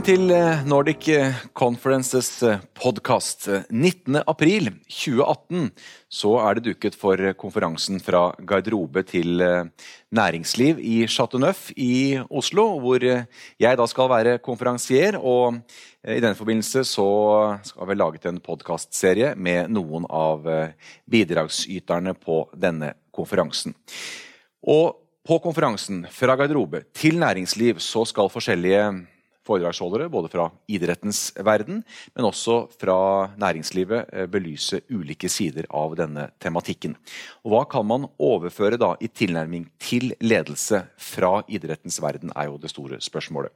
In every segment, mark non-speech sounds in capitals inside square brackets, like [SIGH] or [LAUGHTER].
Velkommen til eh, Nordic eh, Conferences podkast. 19.4.2018 så er det duket for konferansen fra garderobe til eh, næringsliv i Chateau Neuf i Oslo, hvor jeg da skal være konferansier. Og i den forbindelse så skal vi laget en podkastserie med noen av bidragsyterne på denne konferansen. Og på konferansen Fra garderobe til næringsliv så skal forskjellige foredragsholdere, både fra idrettens verden, men også fra næringslivet, eh, belyse ulike sider av denne tematikken. Og Hva kan man overføre da i tilnærming til ledelse fra idrettens verden, er jo det store spørsmålet.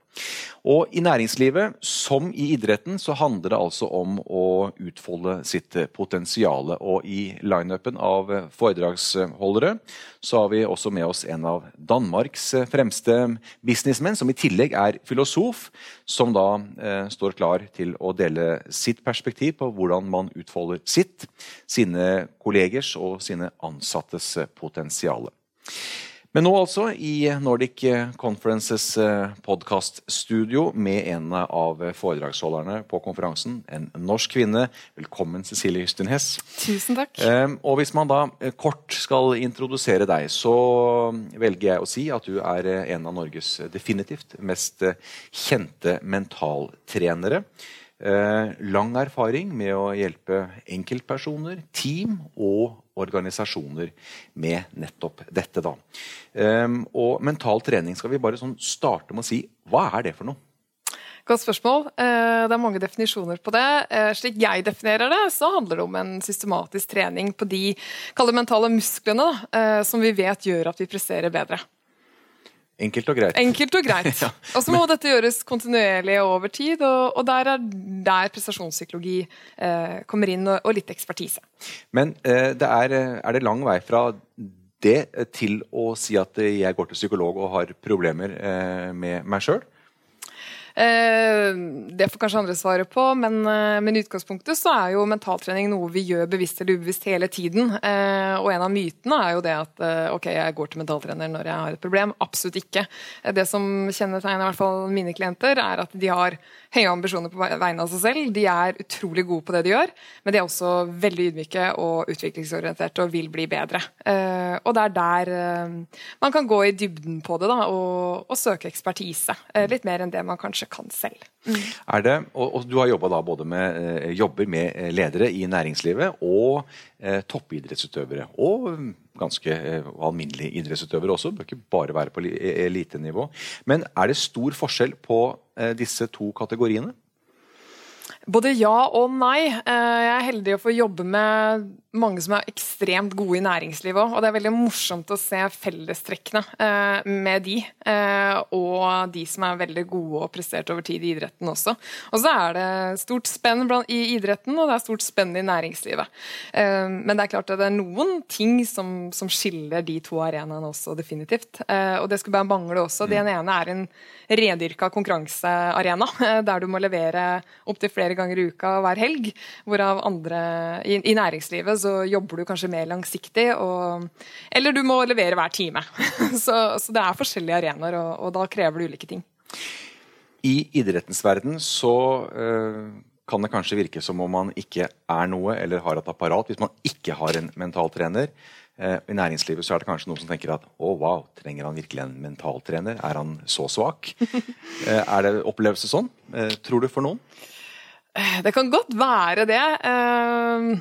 Og I næringslivet, som i idretten, så handler det altså om å utfolde sitt potensial. Og i lineupen av foredragsholdere så har vi også med oss en av Danmarks fremste businessmenn, som i tillegg er filosof som da eh, står klar til å dele sitt perspektiv på hvordan man utfolder sitt, sine kollegers og sine ansattes potensiale. potensial. Men nå altså i Nordic Conferences eh, podkaststudio med en av foredragsholderne på konferansen. En norsk kvinne. Velkommen, Cecilie Hystin Hess. Tusen takk. Og hvis man da eh, kort skal introdusere deg, så velger jeg å si at du er eh, en av Norges definitivt mest kjente mentaltrenere. Lang erfaring med å hjelpe enkeltpersoner, team og organisasjoner med nettopp dette. da. Um, og mental trening skal vi bare sånn starte med å si hva er det for noe? Godt spørsmål. Eh, det er mange definisjoner på det. Eh, slik jeg definerer det, så handler det om en systematisk trening på de mentale musklene eh, som vi vet gjør at vi presterer bedre. Enkelt og greit. Enkelt Og greit. [LAUGHS] ja. Og så må dette gjøres kontinuerlig og over tid, og, og der er der prestasjonspsykologi eh, kommer inn, og, og, litt ekspertise. Men eh, det er, er, det lang vei fra det til å si at jeg går til psykolog og har problemer eh, med meg sjøl? Eh, det får kanskje andre svare på, men, eh, men i utgangspunktet så er jo mentaltrening noe vi gjør bevisst eller ubevisst hele tiden. Og en av mytene er jo det at ok, jeg går til mentaltrener når jeg har et problem. Absolutt ikke. Det som kjennetegner i hvert fall mine klienter, er at de har høye ambisjoner på vegne av seg selv. De er utrolig gode på det de gjør, men de er også veldig ydmyke og utviklingsorienterte og vil bli bedre. Uh, og det er der uh, man kan gå i dybden på det da, og, og søke ekspertise. Uh, litt mer enn det man kanskje kan selv. Mm. Er det, og, og Du har jobba både med, jobber med ledere i næringslivet og toppidrettsutøvere. Og ganske alminnelige idrettsutøvere også. Bør ikke bare være på elitenivå. Men er det stor forskjell på Eh, disse to kategoriene? Både ja og nei. Eh, jeg er heldig å få jobbe med mange som er ekstremt gode i næringslivet òg. Og det er veldig morsomt å se fellestrekkene eh, med de. Og de som er veldig gode og prestert over tid i idretten også. Og så er det stort spenn i idretten, og det er stort spenn i næringslivet. Men det er klart at det er noen ting som, som skiller de to arenaene også, definitivt. Og det skulle bare mangle også. Den mm. ene er en rendyrka konkurransearena, der du må levere opptil flere flere ganger i uka hver helg. Hvorav andre i, i næringslivet så jobber du kanskje mer langsiktig. Og, eller du må levere hver time. [LAUGHS] så, så, det er forskjellige arenaer, og, og, da krever det ulike ting. I idrettens verden så øh, kan det kanskje virke som om man ikke er noe eller har et apparat hvis man ikke har en mentaltrener. Eh, I næringslivet så er det kanskje noen som tenker at å wow, trenger han virkelig en mentaltrener? Er han så svak? [LAUGHS] Eh, er det opplevelse sånn, tror du, for noen? Det kan godt være det. Uh,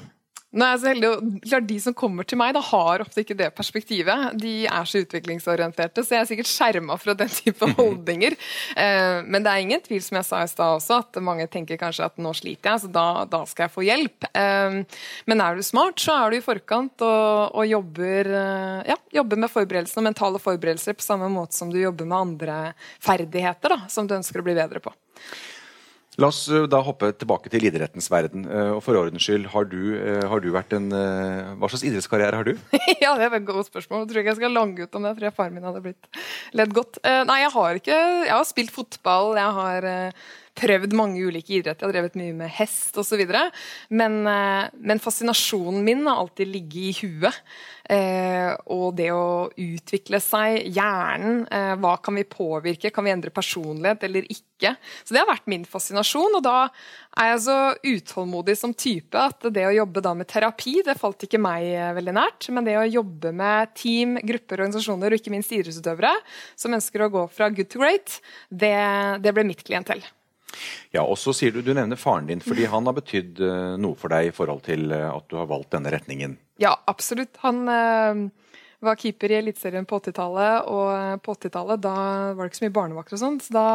nå er jeg så heldig, klart De som kommer til meg, da har ofte ikke det perspektivet. De er så utviklingsorienterte, så jeg er sikkert skjerma fra den type [LAUGHS] holdninger. Uh, men det er ingen tvil, som jeg sa i stad også, at mange tenker kanskje at nå sliter jeg, så da, da skal jeg få hjelp. Uh, men er du smart, så er du i forkant og, og jobber, ja, jobber, med forberedelsene, mentale forberedelser på samme måte som du jobber med andre ferdigheter da, som du ønsker å bli bedre på. La oss eh, da hoppe tilbake til idrettens verden. Eh, og for ordens skyld, har du, eh, har du vært en Hva slags idrettskarriere har du? [LAUGHS] ja, Det er et godt spørsmål. Jeg tror ikke jeg skal lange ut om det. Jeg tror faren min hadde blitt ledd godt. Nei, jeg har ikke Jeg har spilt fotball. Jeg har prøvd mange ulike idretter. Jeg har drevet mye med hest osv. Men, uh, men fascinasjonen min har alltid ligget i huet. Uh, og det å utvikle seg, hjernen. Uh, hva kan vi påvirke? Kan vi endre personlighet eller ikke? Så det har vært min fascinasjon. Og da er jeg så utålmodig som type at det å jobbe da med terapi, det falt ikke meg veldig nært. Men det å jobbe med team, grupper, organisasjoner og ikke minst idrettsutøvere som ønsker å gå fra good to great, det, det ble mitt klientell. Ja, og så sier Du du nevner faren din, fordi han har betydd uh, noe for deg i forhold til uh, at du har valgt denne retningen? Ja, absolutt. Han uh, var keeper i Eliteserien på 80-tallet, og på 80-tallet da var det ikke så mye barnevakter og sånn, så da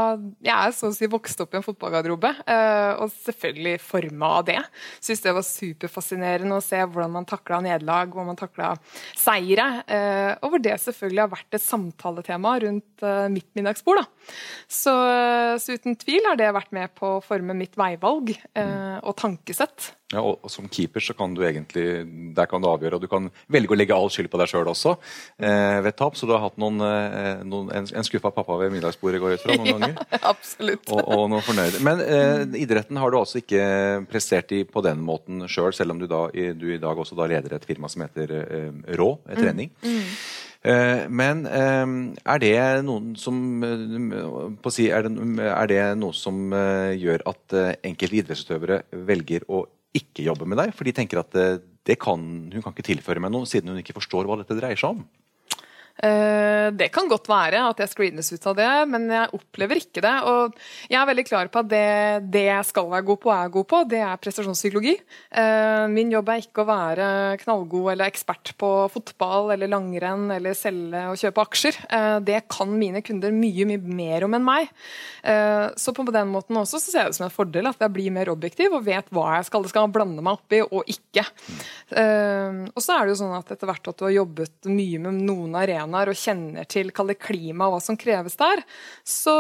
jeg er så å si vokst opp i en fotballgarderobe, uh, og selvfølgelig forma av det. Syns det var superfascinerende å se hvordan man takla nederlag, hvordan man takla seire, uh, og hvor det selvfølgelig har vært et samtaletema rundt mitt middagsbord. Da. Så, så, uten tvil har det vært med på å forme mitt veivalg og tankesett. Ja, og, og, Som keeper så kan du egentlig der kan du avgjøre, og du kan velge å legge all skyld på deg sjøl også eh, ved tap. Så du har hatt noen, eh, noen, en, en skuffa pappa ved middagsbordet går ut fra noen [LAUGHS] ganger? Ja, absolutt. Og, og noen fornøyde. Men eh, idretten har du altså ikke prestert i på den måten sjøl, selv, selv om du, da, du, i dag også da leder et firma som heter eh, Rå mm. trening. Mm. Mm. Men er det noen som si, er, det, er det noe som gjør at enkelte idrettsutøvere velger å ikke jobber med deg, for de tenker at det kan, hun kan ikke tilføre meg noe, siden hun ikke forstår hva dette dreier seg om. Eh, det kan godt være at jeg screenes ut av det, men jeg opplever ikke det. Og jeg er veldig klar på at det, det jeg skal være god på, er god på. Det er prestasjonspsykologi. Eh, min jobb er ikke å være knallgod eller ekspert på fotball eller langrenn eller selge og kjøpe aksjer. Eh, det kan mine kunder mye, mye mer om enn meg. Så på den måten også så ser jeg det som en fordel at jeg blir mer objektiv og vet hva jeg skal, skal blande meg oppi og ikke. Og så er det jo sånn at etter hvert at du har jobbet mye med noen arenaer arenaer og kjenner til klima og hva som kreves der, så,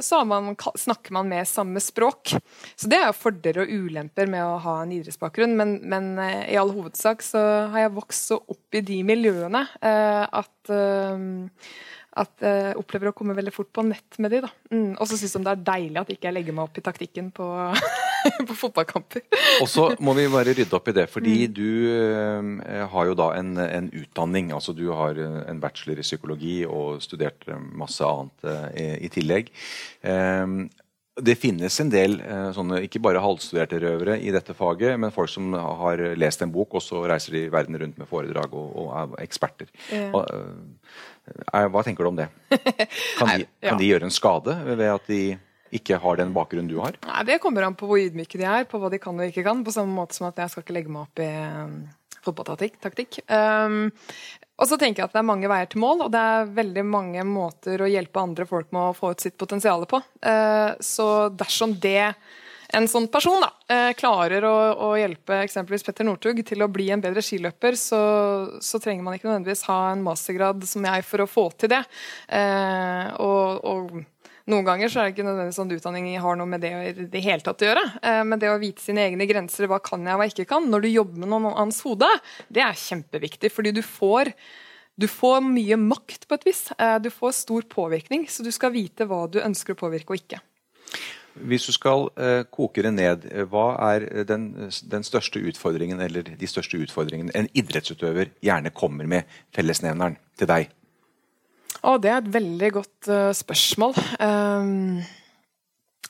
så man, snakker man med samme språk. Så det er jo fordeler og ulemper med å ha en idrettsbakgrunn, men, men eh, i all hovedsak så har jeg vokst så opp i de miljøene eh, at eh, at jeg uh, opplever å komme veldig fort på nett med de. da. Mm. Og så syns de det er deilig at ikke jeg legger meg opp i taktikken på, [LAUGHS] på fotballkamper. og så må vi bare rydde opp i det, fordi mm. du uh, har jo da en, en, utdanning. altså Du har eh, en bachelor i psykologi og studert masse annet uh, i, tillegg. Um, det finnes en del sånne, ikke bare halvstuderte røvere i dette faget, men folk som har lest en bok, og så reiser de verden rundt med foredrag og, og er eksperter. Ja. Og, hva tenker du om det? [LAUGHS] Kan de, kan de gjøre en skade ved at de ikke har den bakgrunnen du har? Nei, Det kommer an på hvor ydmyke de er, på hva de kan og ikke kan. På samme måte som at jeg skal ikke legge meg opp i um, fotballtaktikk. Um, og så tenker jeg at det er mange veier til mål, og det er veldig mange måter å hjelpe andre folk med å få ut sitt potensial på. Uh, så dersom det en sånn person da, eh, klarer å, å, hjelpe eksempelvis Petter Northug til å bli en bedre skiløper, så, så, trenger man ikke nødvendigvis ha en mastergrad som jeg for å få til det. Eh, og, og, noen ganger så er det ikke nødvendigvis sånn utdanning har noe med det i det hele tatt å gjøre. Eh, men det å vite sine egne grenser, hva kan jeg og hva ikke kan, når du jobber med noen annens hode, det er kjempeviktig. fordi du får du får mye makt på et vis. Eh, du får stor påvirkning, så du skal vite hva du ønsker å påvirke og ikke. Hvis du skal uh, koke det ned, eh, hva er den, den, største utfordringen eller de største utfordringene en idrettsutøver gjerne kommer med fellesnevneren til deg? Å, det er et veldig godt spørsmål. Um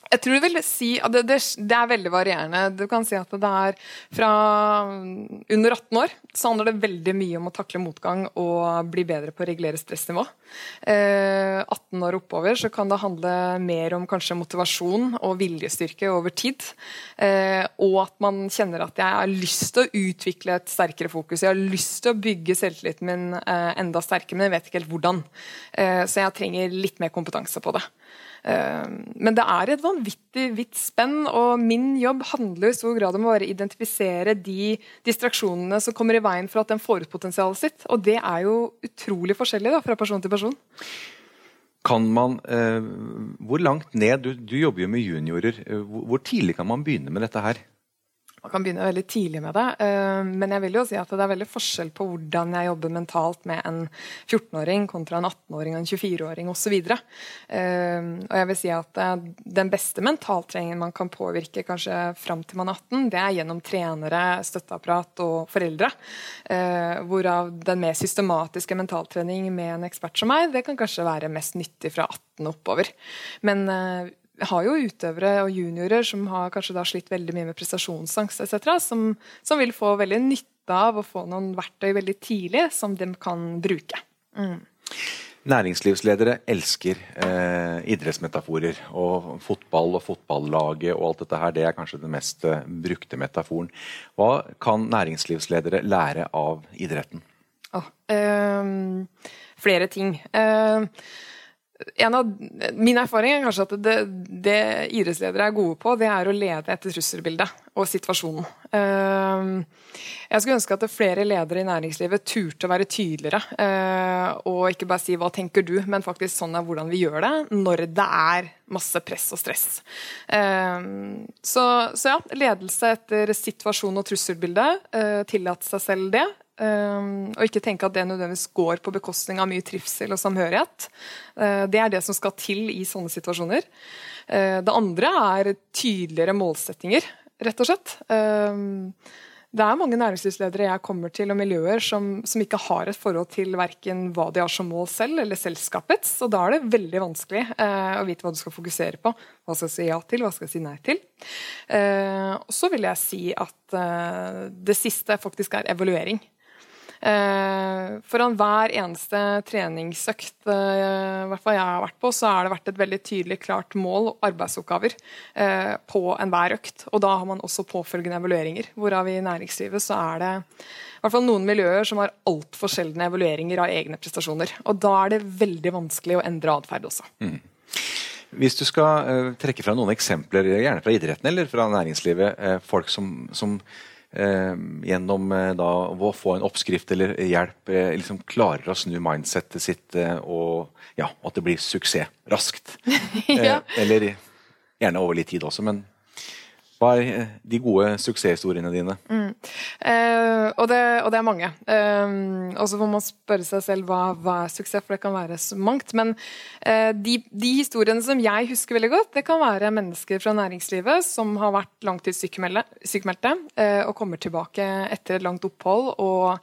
jeg tror jeg vil si at det, det, det, er veldig varierende. Du kan si at det er fra under 18 år så handler det veldig mye om å takle motgang og bli bedre på å regulere stressnivå. Eh, 18 år oppover så kan det handle mer om kanskje motivasjon og viljestyrke over tid. Eh, og at man kjenner at jeg har lyst til å utvikle et sterkere fokus. Jeg har lyst til å bygge selvtilliten min eh, enda sterkere, men jeg vet ikke helt hvordan. Eh, så jeg trenger litt mer kompetanse på det. Eh, men det er et vanvittig vidt spenn, og min jobb handler i stor grad om å bare identifisere de distraksjonene som kommer i veien for at den får ut potensialet sitt. Og det er jo utrolig forskjellig da, fra person til person. Kan man, eh, Hvor langt ned du, du, jobber jo med juniorer. Eh, hvor, tidlig kan man begynne med dette her? Man kan begynne veldig tidlig med det. Eh, men jeg vil jo si at det er veldig forskjell på hvordan jeg jobber mentalt med en 14-åring kontra en 18-åring og en 24-åring osv. Eh, og jeg vil si at den beste mentaltreningen man kan påvirke kanskje fram til man er 18, det er gjennom trenere, støtteapparat og foreldre. Eh, hvorav den mer systematiske mentaltrening med en ekspert som meg, det kan kanskje være mest nyttig fra 18 oppover. Men har jo utøvere og juniorer som har kanskje da slitt veldig mye med prestasjonsangst etc., som, som, vil få veldig nytte av å få noen verktøy veldig tidlig som de kan bruke. Mm. Næringslivsledere elsker eh, idrettsmetaforer. Og fotball og fotballaget og alt dette her, det er kanskje den mest eh, brukte metaforen. Hva kan næringslivsledere lære av idretten? Oh, eh, flere ting. Eh, av, min erfaring er kanskje at det, det, idrettsledere er gode på, det er å lede etter trusselbildet og situasjonen. Ehm, jeg skulle ønske at flere ledere i næringslivet turte å være tydeligere. Eh, og ikke bare si 'hva tenker du', men faktisk sånn er hvordan vi gjør det når det er masse press og stress. Ehm, så, så ja, ledelse etter situasjon og trusselbilde. Eh, tillate seg selv det. Um, og ikke tenke at det nødvendigvis går på bekostning av mye trivsel og samhørighet. Uh, det er det som skal til i sånne situasjoner. Uh, det andre er tydeligere målsettinger, rett og slett. Um, det er mange næringslivsledere jeg kommer til, og miljøer som, som ikke har et forhold til verken hva de har som mål selv, eller selskapets. Og da er det veldig vanskelig eh, å vite hva du skal fokusere på. Hva skal jeg si ja til, hva skal jeg si nei til. og så vil jeg si at det siste faktisk er evaluering. Eh, foran hver eneste treningsøkt eh, hvert jeg har vært på, så har det vært et veldig tydelig klart mål og arbeidsoppgaver eh, på enhver økt. Og da har man også påfølgende evalueringer. Hvorav i næringslivet så er det i hvert fall noen miljøer som har altfor sjeldne evalueringer av egne prestasjoner. Og da er det veldig vanskelig å endre atferd også. Mm. Hvis du skal trekke fra noen eksempler, gjerne fra idretten eller fra næringslivet, folk som, som gjennom eh, da, å få en oppskrift eller hjelp eh, liksom klarer å snu mindsettet sitt eh, og ja, at det blir suksess raskt. [LAUGHS] ja. eller gjerne over litt tid også, men hva er eh, de gode suksesshistoriene dine? Mm. Eh, og, det, og, det, er mange. Eh, og så får man spørre seg selv hva, hva, er suksess, for det kan være så mangt. Men eh, de, de, historiene som jeg husker veldig godt, det kan være mennesker fra næringslivet som har vært langtidssykmeldte eh, og kommer tilbake etter et langt opphold. og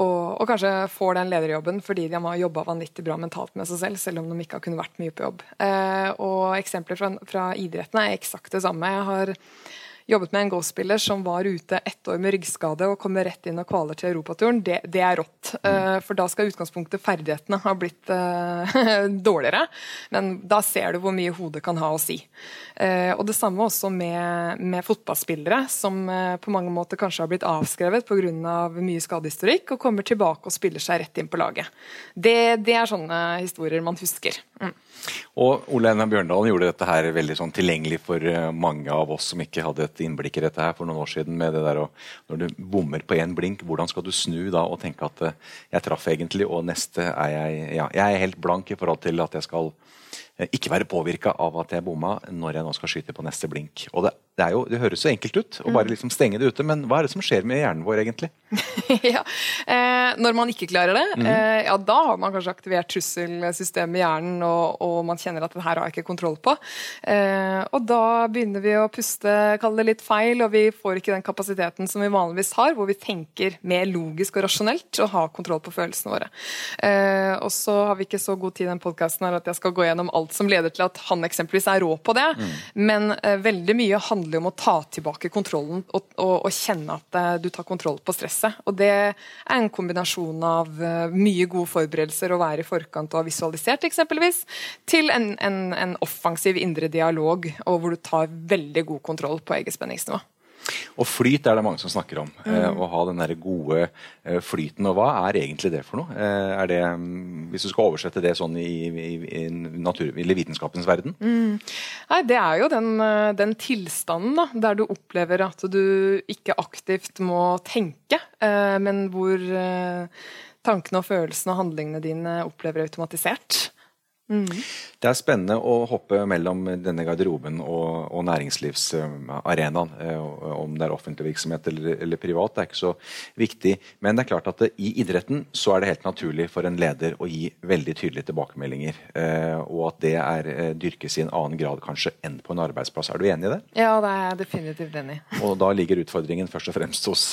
og, og, kanskje får den lederjobben fordi de har jobba vanvittig bra mentalt med seg selv, selv om de ikke har kunnet vært mye på jobb. Eh, og Eksempler fra, fra idretten er eksakt det samme. Jeg har jobbet med en golfspiller som var ute ett år med ryggskade og kommer rett inn og kvaler til europaturen, det, det er rått. Uh, for da skal utgangspunktet ferdighetene ha blitt uh, [LAUGHS] dårligere. Men da ser du hvor mye hodet kan ha å si. Uh, og det samme også med, med fotballspillere som på mange måter kanskje har blitt avskrevet pga. mye skadehistorikk, og kommer tilbake og spiller seg rett inn på laget. Det, det er sånne historier man husker. Og Ole Einar Bjørndalen gjorde dette her veldig sånn tilgjengelig for eh, mange av oss som ikke hadde et innblikk i dette her for noen år siden. med det der, og Når du bommer på én blink, hvordan skal du snu da og tenke at eh, jeg traff egentlig, og neste er jeg ja, Jeg er helt blank i forhold til at jeg skal Eh, ikke være påvirka av at jeg bomma når jeg nå skal skyte på neste blink. Og det, det, jo, det høres jo enkelt ut å bare mm. liksom stenge det ute, men hva er det som skjer med hjernen vår egentlig? [LAUGHS] ja, eh, Når man ikke klarer det, mm. eh, ja, da har man kanskje aktivert trusselsystemet i hjernen, og, og, man kjenner at det her har jeg ikke kontroll på. Eh, og da begynner vi å puste, kalle det litt feil, og vi får ikke den kapasiteten som vi vanligvis har, hvor vi tenker mer logisk og rasjonelt og har kontroll på følelsene våre. Eh, og så har vi ikke så god tid i den podkasten at jeg skal gå gjennom alt som leder til at han eksempelvis er rå på det. Mm. Men uh, veldig mye handler om å ta tilbake kontrollen og, og, og kjenne at uh, du tar kontroll på stresset. Og det er en kombinasjon av uh, mye gode forberedelser, å være i forkant og ha visualisert eksempelvis, til en, en, en offensiv indre dialog og hvor du tar veldig god kontroll på eget spenningsnivå. Og flyt er det mange som snakker om. Mm. Eh, å ha den der gode eh, flyten. Og hva er egentlig det for noe? Eh, er det, mm, hvis du skal oversette det sånn i, i, i, natur, i vitenskapens verden? Mm. Nei, det er jo den, eh, den tilstanden da, der du opplever at du ikke aktivt må tenke, eh, men hvor eh, tankene og følelsene og handlingene dine opplever automatisert. Mm. Det er spennende å hoppe mellom denne garderoben og, og næringslivsarenaen. Eh, om det er offentlig virksomhet eller, eller, privat, det er ikke så viktig. Men det er klart at det, i idretten så er det helt naturlig for en leder å gi veldig tydelige tilbakemeldinger. Eh, og at det er eh, dyrkes i en annen grad kanskje enn på en arbeidsplass. Er du enig i det? Ja, det er jeg definitivt enig i. [LAUGHS] Og da ligger utfordringen først og fremst hos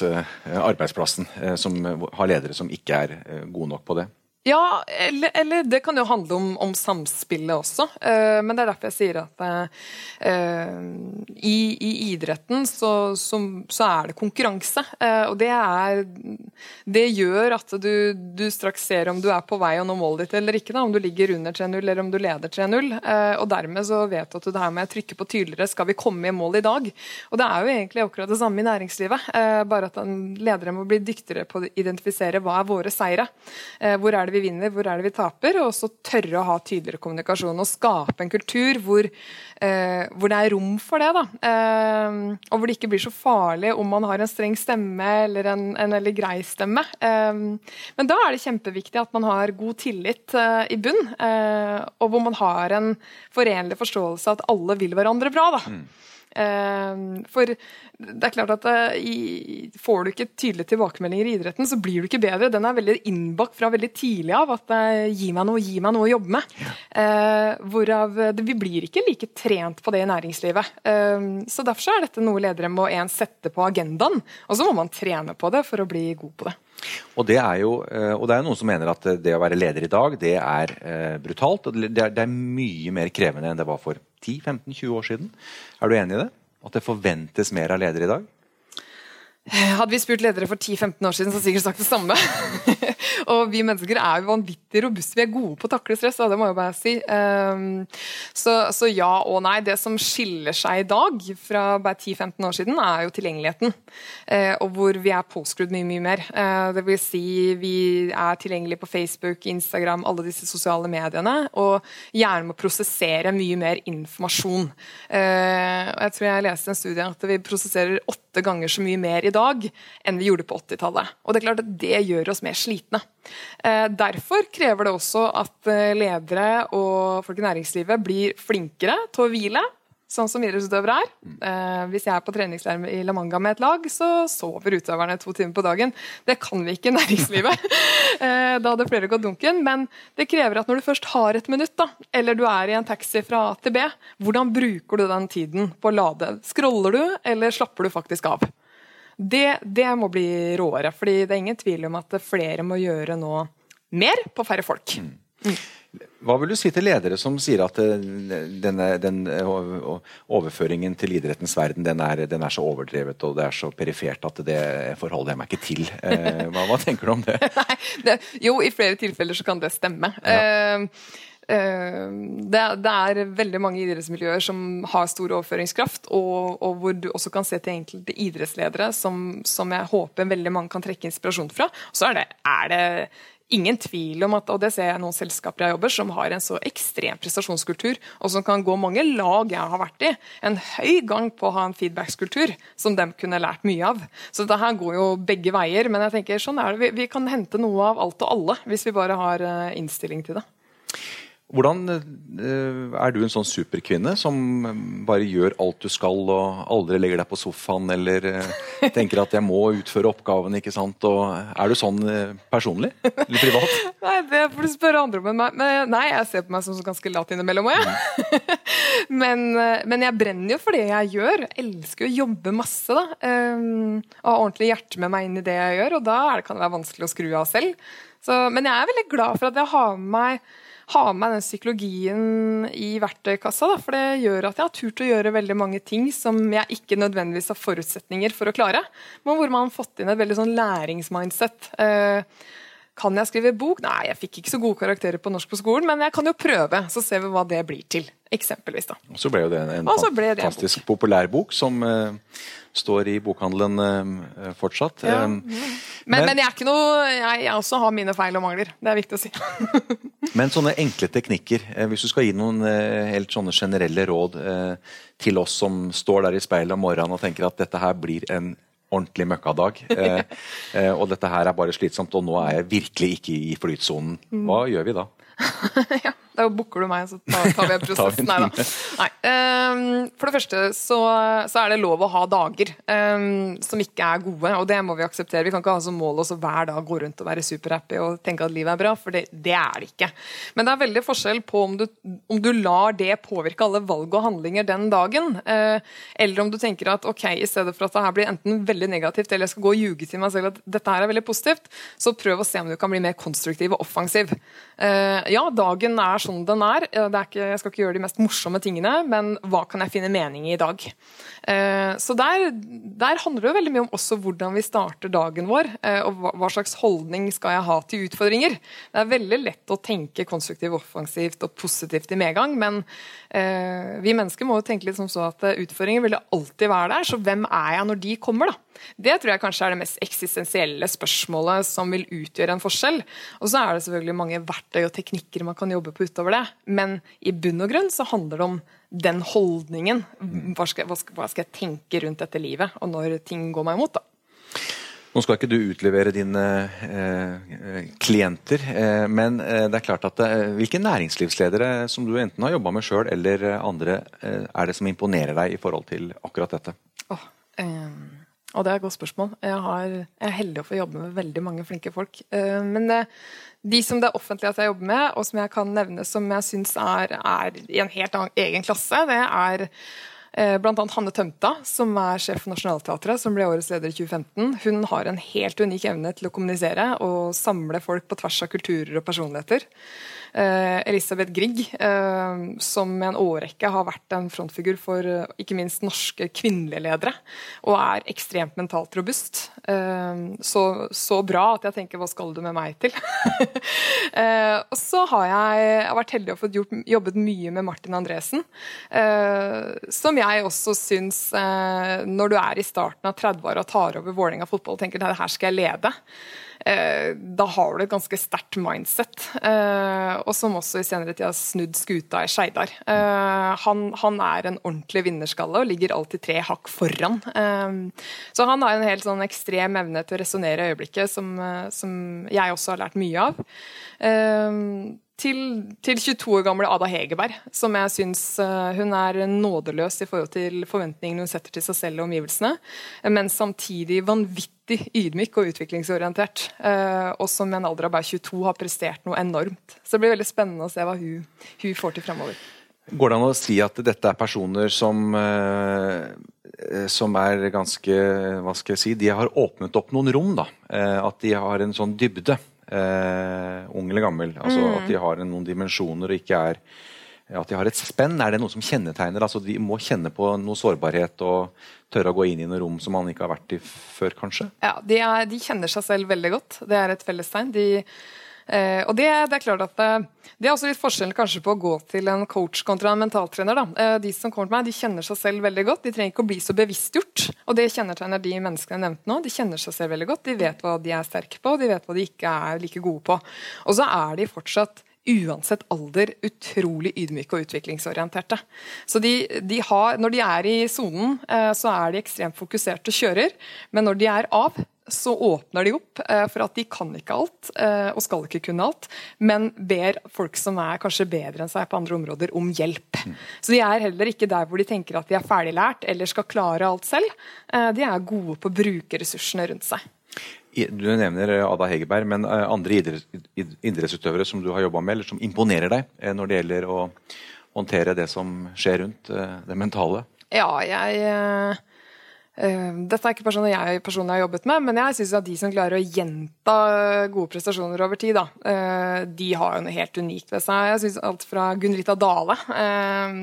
arbeidsplassen, som har ledere som ikke er gode nok på det. Ja, eller, eller, det kan jo handle om, om samspillet også. Uh, men det er derfor jeg sier at uh, i, i, idretten så, så, så, er det konkurranse. Uh, og det er Det gjør at du, du, straks ser om du er på vei å nå målet ditt eller ikke. Da, om du ligger under 3-0 eller om du leder 3-0. og dermed så vet du at det her må jeg trykke på tydeligere. Skal vi komme i mål i dag? Og det er jo egentlig akkurat det samme i næringslivet. bare at ledere må bli dyktigere på å identifisere hva er våre seire. hvor er det vi vi vinner, hvor er det vi taper, og også tørre å ha tydeligere kommunikasjon. Og skape en kultur hvor, eh, hvor det er rom for det. Eh, og hvor det ikke blir så farlig om man har en streng stemme eller en, en veldig grei stemme. Eh, men da er det kjempeviktig at man har god tillit eh, i bunn, eh, og hvor man har en forenlig forståelse av at alle vil hverandre bra. da. Mm. Ehm, for det er klart at eh, får du ikke tydelige tilbakemeldinger i idretten, så blir du ikke bedre. Den er veldig innbakt fra veldig tidlig av at eh, gi meg noe, gi meg noe å jobbe med. Ja. Eh, hvorav vi blir ikke like trent på det i næringslivet. Ehm, så derfor er dette noe ledere må en sette på agendaen, og så må man trene på det for å bli god på det. Og det er jo og det er noen som mener at det å være leder i dag, det er brutalt. og det er mye mer krevende enn det var for 10-15-20 år siden. Er du enig i det? At det forventes mer av ledere i dag? Hadde vi spurt ledere for 10-15 år siden, så hadde sikkert sagt det samme. [LAUGHS] og vi mennesker er jo vanvittig robuste. Vi er gode på å takle stress, det må jeg bare si. Um, så, så, ja og nei. Det som skiller seg i dag fra bare 10-15 år siden, er jo tilgjengeligheten. Uh, og hvor vi er påskrudd mye, mye mer. Uh, det vil si vi er tilgjengelige på Facebook, Instagram, alle disse sosiale mediene. Og gjerne må prosessere mye mer informasjon. Uh, jeg tror jeg leste en studie at vi prosesserer åtte ganger så mye mer i dag dag enn vi gjorde på 80-tallet. Og det er klart at det gjør oss mer slitne. Eh, derfor krever det også at eh, ledere og folk i næringslivet blir flinkere til å hvile. Sånn som idrettsutøvere er. Eh, hvis jeg er på treningsleir i La Manga med et lag, så sover utøverne to timer på dagen. Det kan vi ikke i næringslivet. [LAUGHS] da hadde flere gått dunken. Men det krever at når du først har et minutt, da, eller du er i en taxi fra A til B, hvordan bruker du den tiden på å lade? Scroller du, eller slapper du faktisk av? Det, det må bli råere. fordi det er ingen tvil om at flere må gjøre nå mer på færre folk. Mm. Hva vil du si til ledere som sier at eh, denne, den overføringen til idrettens verden den er, den er, så overdrevet og det er så perifert at det forholder jeg meg ikke til? Eh, hva, hva tenker du om det? [LAUGHS] Nei, det? Jo, i flere tilfeller så kan det stemme. Ja. Uh, Eh, det, det, er veldig mange idrettsmiljøer som har stor overføringskraft, og, og hvor du også kan se til enkelte idrettsledere som, som, jeg håper veldig mange kan trekke inspirasjon fra. Så er det, er det ingen tvil om at, og det ser jeg noen selskaper jeg jobber, som har en så ekstrem prestasjonskultur, og som kan gå mange lag jeg har vært i, en høy gang på å ha en feedbackskultur som de kunne lært mye av. Så dette her går jo begge veier, men jeg tenker sånn er det. Vi, vi kan hente noe av alt og alle, hvis vi bare har eh, innstilling til det. Hvordan eh, Er du en sånn superkvinne som bare gjør alt du skal og aldri legger deg på sofaen eller eh, tenker at 'jeg må utføre oppgaven'? ikke sant? Og er du sånn eh, personlig? Eller privat? [LAUGHS] Nei, det får du spørre andre om enn meg. Men, nei, jeg ser på meg som ganske lat innimellom òg, jeg. [LAUGHS] men, men, jeg brenner jo for det jeg gjør. Jeg elsker å jobbe masse. da. Um, og har ordentlig hjerte med meg inn i det jeg gjør, og da kan det være vanskelig å skru av selv. Så, men jeg er veldig glad for at jeg har med meg ha med meg den psykologien i verktøykassa. Da, for det gjør at jeg har turt å gjøre veldig mange ting som jeg ikke nødvendigvis har forutsetninger for å klare. Men hvor man har fått inn et veldig sånn læringsmindset. Eh, kan jeg skrive bok? Nei, jeg fikk ikke så gode karakterer på norsk på skolen, men jeg kan jo prøve, så ser vi hva det blir til. Eksempelvis, da. Og så ble jo det en, en fantastisk bok. populær bok som uh, står i bokhandelen uh, fortsatt. Ja. Um, men, men, jeg er ikke noe jeg, jeg, også har mine feil og mangler. Det er viktig å si. [LAUGHS] men sånne enkle teknikker, uh, hvis du skal gi noen helt sånne generelle råd til oss som står der i speilet om morgenen og tenker at dette her blir en ordentlig møkkadag, [LAUGHS] eh, eh, og dette her er bare slitsomt, og nå er jeg virkelig ikke i flytsonen. Mm. Hva gjør vi da? [LAUGHS] [LAUGHS] ja. Da booker du meg, så tar, tar vi en [LAUGHS] prosess. Nei da. Nei. Um, for det første så, så, er det lov å ha dager um, som ikke er gode, og det må vi akseptere. Vi kan ikke ha som mål å hver dag gå rundt og være superhappy og tenke at livet er bra, for det, det er det ikke. Men det er veldig forskjell på om du, om du lar det påvirke alle valg og handlinger den dagen, uh, eller om du tenker at ok, i stedet for at det her blir enten veldig negativt, eller jeg skal gå og ljuge til meg selv at dette her er veldig positivt, så prøv å se om du kan bli mer konstruktiv og offensiv. Uh, ja, dagen er sånn den er. er ikke, jeg skal ikke gjøre de mest morsomme tingene, men hva kan jeg finne mening i i dag? Uh, så der, der, handler det veldig mye om også hvordan vi starter dagen vår, uh, og hva, slags holdning skal jeg ha til utfordringer. Det er veldig lett å tenke konstruktivt, offensivt og positivt i medgang, men vi mennesker må jo tenke litt som så at utfordringer vil alltid være der, så hvem er jeg når de kommer? da? Det tror jeg kanskje er det mest eksistensielle spørsmålet som vil utgjøre en forskjell. Og så er det selvfølgelig mange verktøy og teknikker man kan jobbe på utover det. Men i bunn og grunn så handler det om den holdningen. Hva skal, hva skal, hva skal jeg tenke rundt dette livet, og når ting går meg imot? da. Nå skal ikke du utlevere dine eh, klienter, eh, men eh, det er klart at eh, hvilke næringslivsledere som du enten har jobba med sjøl eller andre, eh, er det som imponerer deg i forhold til akkurat dette? Oh, um og det er et godt spørsmål. Jeg, har, jeg, er heldig å få jobbe med veldig mange flinke folk. Uh, men uh, de som det er offentlig at jeg jobber med, og som jeg kan nevne som jeg syns er, er, i en helt annen, egen klasse, det er Blant annet Hanne Tømta, som er sjef for Nationaltheatret, som ble årets leder i 2015. Hun har en helt unik evne til å kommunisere og samle folk på tvers av kulturer og personligheter. Eh, Elisabeth Grieg, som med en årrekke har vært en frontfigur for eh, ikke minst norske kvinnelige ledere, og er ekstremt mentalt robust. Så, så bra at jeg tenker 'hva skal du med meg til'? [LAUGHS] og så har jeg, jeg har vært heldig å få jobbet mye med Martin Andresen, som jeg også syns, når du er i starten av 30-åra og tar over Vålerenga fotball og tenker at her skal jeg lede', Eh, da har du et ganske sterkt mindset. Eh, og som også i senere tid har snudd skuta i Skeidar. Eh, han, han, er en ordentlig vinnerskalle og ligger alltid tre hakk foran. så han har en helt sånn ekstrem evne til å resonnere i øyeblikket, som, som, jeg også har lært mye av til, til, 22 år gamle Ada Hegerberg, som jeg syns uh, hun er nådeløs i forhold til forventningene hun setter til seg selv og omgivelsene, men samtidig vanvittig ydmyk og utviklingsorientert. Uh, og som i en alder av bare 22 har prestert noe enormt. Så det blir veldig spennende å se hva hun, hun får til fremover. Går det an å si at dette er personer som, uh, som er ganske Hva skal jeg si De har åpnet opp noen rom, da. At de har en sånn dybde eh, ung eller gammel. Altså mm. At de har noen dimensjoner og ikke er at de har et spenn. Er det noe som kjennetegner? altså De må kjenne på noe sårbarhet og tørre å gå inn i noe rom som man ikke har vært i før, kanskje? Ja, de, er, de kjenner seg selv veldig godt. Det er et fellestegn. De Eh, og det, det, er klart at det, eh, er også litt forskjellen kanskje på å gå til en coach kontra en mentaltrener. Eh, de som kommer til meg, de kjenner seg selv veldig godt. De trenger ikke å bli så bevisstgjort. Og det kjennetegner de menneskene jeg nevnte nå. De kjenner seg selv veldig godt. De vet hva de er sterke på, og de vet hva de ikke er like gode på. Og så er de fortsatt uansett alder utrolig ydmyke og utviklingsorienterte. Så de, de har, Når de er i sonen, eh, så er de ekstremt fokuserte og kjører. Men når de er av, så åpner de opp eh, for at de kan ikke alt eh, og skal ikke kunne alt, men ber folk som er kanskje bedre enn seg på andre områder, om hjelp. Mm. Så de er heller ikke der hvor de tenker at de er ferdiglært eller skal klare alt selv. De er gode på å bruke ressursene rundt seg. Du nevner Ada Hegerberg, men andre idrettsutøvere som du har jobba med, eller som imponerer deg når det gjelder å håndtere det som skjer rundt det mentale? Ja, jeg Eh, dette er ikke personer jeg personlig har jobbet med, men jeg syns at de som klarer å gjenta gode prestasjoner over tid, da, eh, de har jo noe helt unikt ved seg. Jeg syns alt fra Gunn-Rita Dale eh,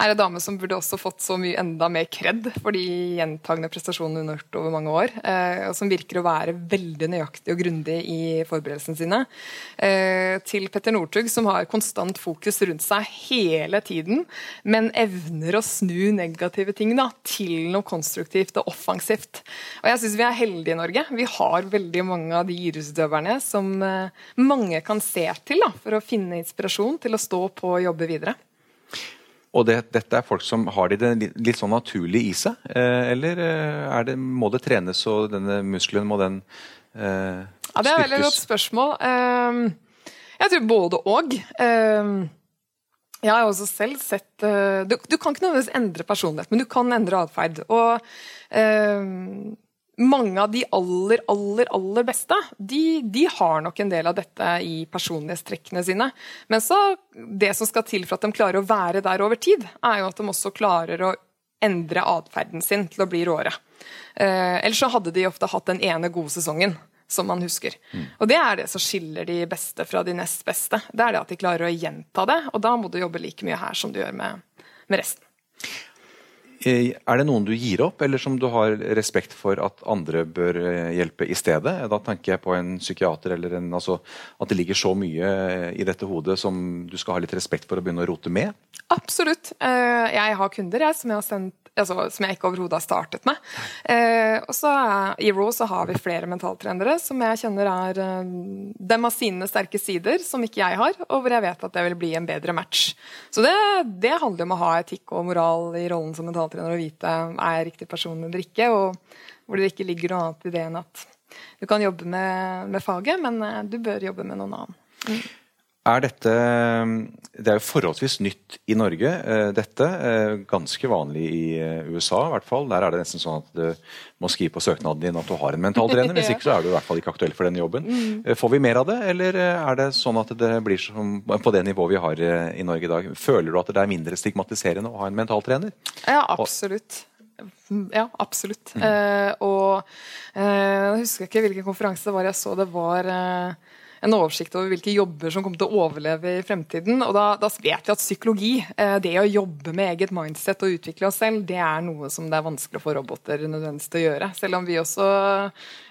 er en dame som burde også fått så mye enda mer kred for de gjentagende prestasjonene hun har gjort over mange år, og som virker å være veldig nøyaktig og grundig i forberedelsene sine. Til Petter Northug, som har konstant fokus rundt seg hele tiden, men evner å snu negative ting da, til noe konstruktivt og offensivt. Og jeg syns vi er heldige i Norge. Vi har veldig mange av de idrettsutøverne som eh, mange kan se til da, for å finne inspirasjon til å stå på og jobbe videre. Og det, dette er folk som har det litt sånn naturlig i seg? Eh, eller eh, det, må det trenes, og denne muskelen må den eh, ja, Det er et veldig godt spørsmål. Uh, jeg tror både og. Jeg har også selv sett uh, du, du, kan ikke nødvendigvis endre personlighet, men du kan endre atferd. Og uh, mange av de aller, aller, aller beste, de, de, har nok en del av dette i personlighetstrekkene sine. Men så, det som skal til for at de klarer å være der over tid, er jo at de også klarer å endre atferden sin til å bli råere. Uh, ellers så hadde de ofte hatt den ene gode sesongen som man husker. Mm. Og Det er det som skiller de beste fra de nest beste. Det er det at de klarer å gjenta det, og da må du jobbe like mye her som du gjør med, med resten. Eh, er det noen du gir opp, eller som du har respekt for at andre bør eh, hjelpe i stedet? Da tenker jeg på en psykiater, eller en, altså, at det ligger så mye i dette hodet som du skal ha litt respekt for å begynne å rote med? Absolutt. Eh, jeg har kunder jeg, som jeg har sendt altså, som jeg ikke overhodet har startet med. Eh, og så I RAW så har vi flere mentaltrenere som jeg kjenner er eh, Dem har sine sterke sider som ikke jeg har, og hvor jeg vet at det vil bli en bedre match. Så det, det handler om å ha etikk og moral i rollen som mentaltrener og vite er jeg riktig person eller ikke, og hvor det ikke ligger noe annet i det enn at du kan jobbe med, med faget, men eh, du bør jobbe med noen annen. Mm. Er dette Det er jo forholdsvis nytt i Norge, eh, dette. Eh, ganske vanlig i eh, USA, i hvert fall. Der er det nesten sånn at du må skrive på søknaden din at du har en mentaltrener. [LAUGHS] Hvis ikke så er du i hvert fall ikke aktuell for denne jobben. Mm. Får vi mer av det, eller er det sånn at det blir som på det nivået vi har i Norge i dag? Føler du at det er mindre stigmatiserende å ha en mentaltrener? Ja, absolutt. Ja, absolutt. Mm. Uh, og uh, jeg husker ikke hvilken konferanse det var jeg så det var. Uh, en oversikt over hvilke jobber som kommer til å overleve i fremtiden. Og da, da vet vi at psykologi, eh, det å jobbe med eget mindset og utvikle oss selv, det er noe som det er vanskelig få roboter nødvendigvis til å gjøre. Selv om vi også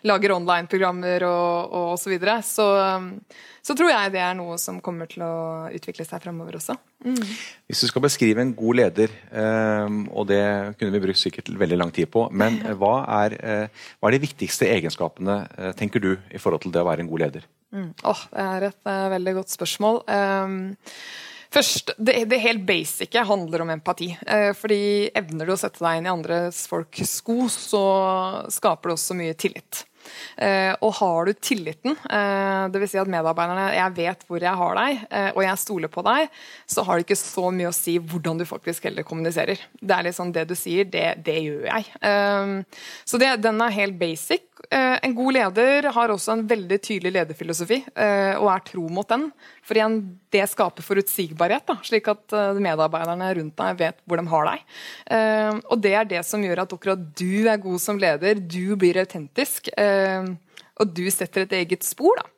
lager online-programmer og, og så videre. Så, så tror jeg det er noe som kommer til å utvikle seg fremover også. Mm. Hvis du skal beskrive en god leder, eh, og det kunne vi brukt sikkert veldig lang tid på, men [LAUGHS] hva er, eh, hva er de viktigste egenskapene, tenker du, i forhold til det å være en god leder? Mm. Oh, det er et uh, veldig godt spørsmål. Um, først, det, det, helt basice handler om empati. Uh, fordi evner du å sette deg inn i andres folks sko, så skaper det også mye tillit. Uh, og har du tilliten, uh, dvs. Si at medarbeiderne jeg vet hvor jeg har deg, uh, og jeg stoler på deg, så har det ikke så mye å si hvordan du faktisk heller kommuniserer. Det er litt sånn det du sier, det, det gjør jeg. Så det, den er helt basic. En god leder har også en veldig tydelig lederfilosofi, og er tro mot den. For igjen, det skaper forutsigbarhet, da, slik at medarbeiderne rundt deg vet hvor de har deg. og det er det som gjør at akkurat du er god som leder, du blir autentisk. Eh, og du setter et eget spor, da.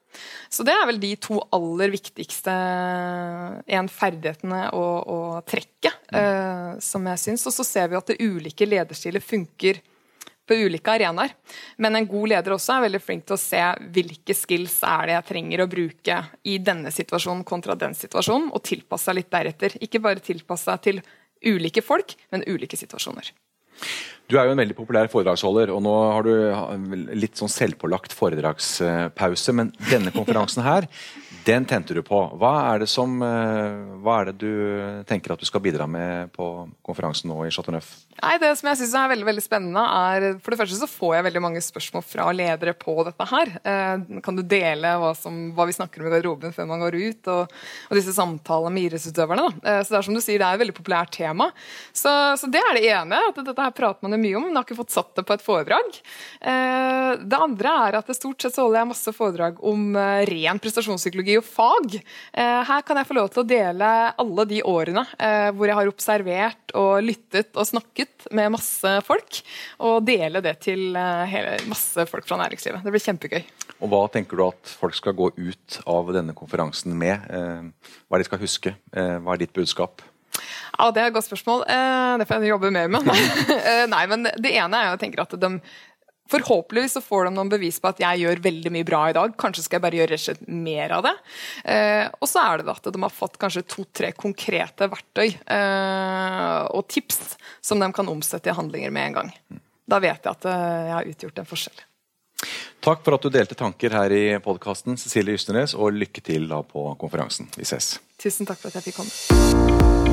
Så det er vel de to aller viktigste en ferdighetene og, og trekket, som jeg syns. Og så ser vi at det ulike lederstiler funker på ulike arenaer. Men en god leder også er veldig flink til å se hvilke skills er det jeg trenger å bruke i denne situasjonen kontra den situasjonen, og tilpasse seg litt deretter. Ikke bare tilpasse seg til ulike folk, men ulike situasjoner. Du er jo en veldig populær foredragsholder, og nå har du litt sånn selvpålagt foredragspause. Men denne konferansen her, den tente du på. Hva er, det som, eh, hva er det du tenker at du skal bidra med på konferansen nå i Chateau Neuf? Nei, Det som jeg synes er veldig veldig spennende, er For det første så får jeg veldig mange spørsmål fra ledere på dette her. Eh, kan du dele hva, som, hva vi snakker om i garderoben før man går ut? Og, og disse samtalene med idrettsutøverne. Eh, så det er som du sier, det er et veldig populært tema. Så, så, det er det ene. at Dette her prater man jo mye om, men har ikke fått satt det på et foredrag. Eh, det andre er at det stort sett så holder jeg masse foredrag om ren prestasjonspsykologi og fag. Her kan jeg få lov til å dele alle de årene hvor jeg har observert og lyttet og snakket snakket med masse folk, og dele det til eh, hele, masse folk fra næringslivet. Det blir kjempegøy. Og Hva tenker du at folk skal gå ut av denne konferansen med? Eh, hva er det de skal huske? Eh, hva er ditt budskap? Ja, Det er et godt spørsmål. Det får jeg jobbe mer med. [LAUGHS] Nei, men Det ene er jo jeg tenker at de, Forhåpentligvis så får de noen bevis på at jeg gjør veldig mye bra i dag. Kanskje skal jeg bare gjøre rett mer av det. Eh, og så er det at de har fått kanskje to-tre konkrete verktøy eh, og tips som de kan omsette i handlinger med en gang. Da vet jeg at eh, jeg har utgjort en forskjell. Takk for at du delte tanker her i podkasten, Cecilie Ysternes, og lykke til da på konferansen. Vi ses. Tusen takk for at jeg fikk komme.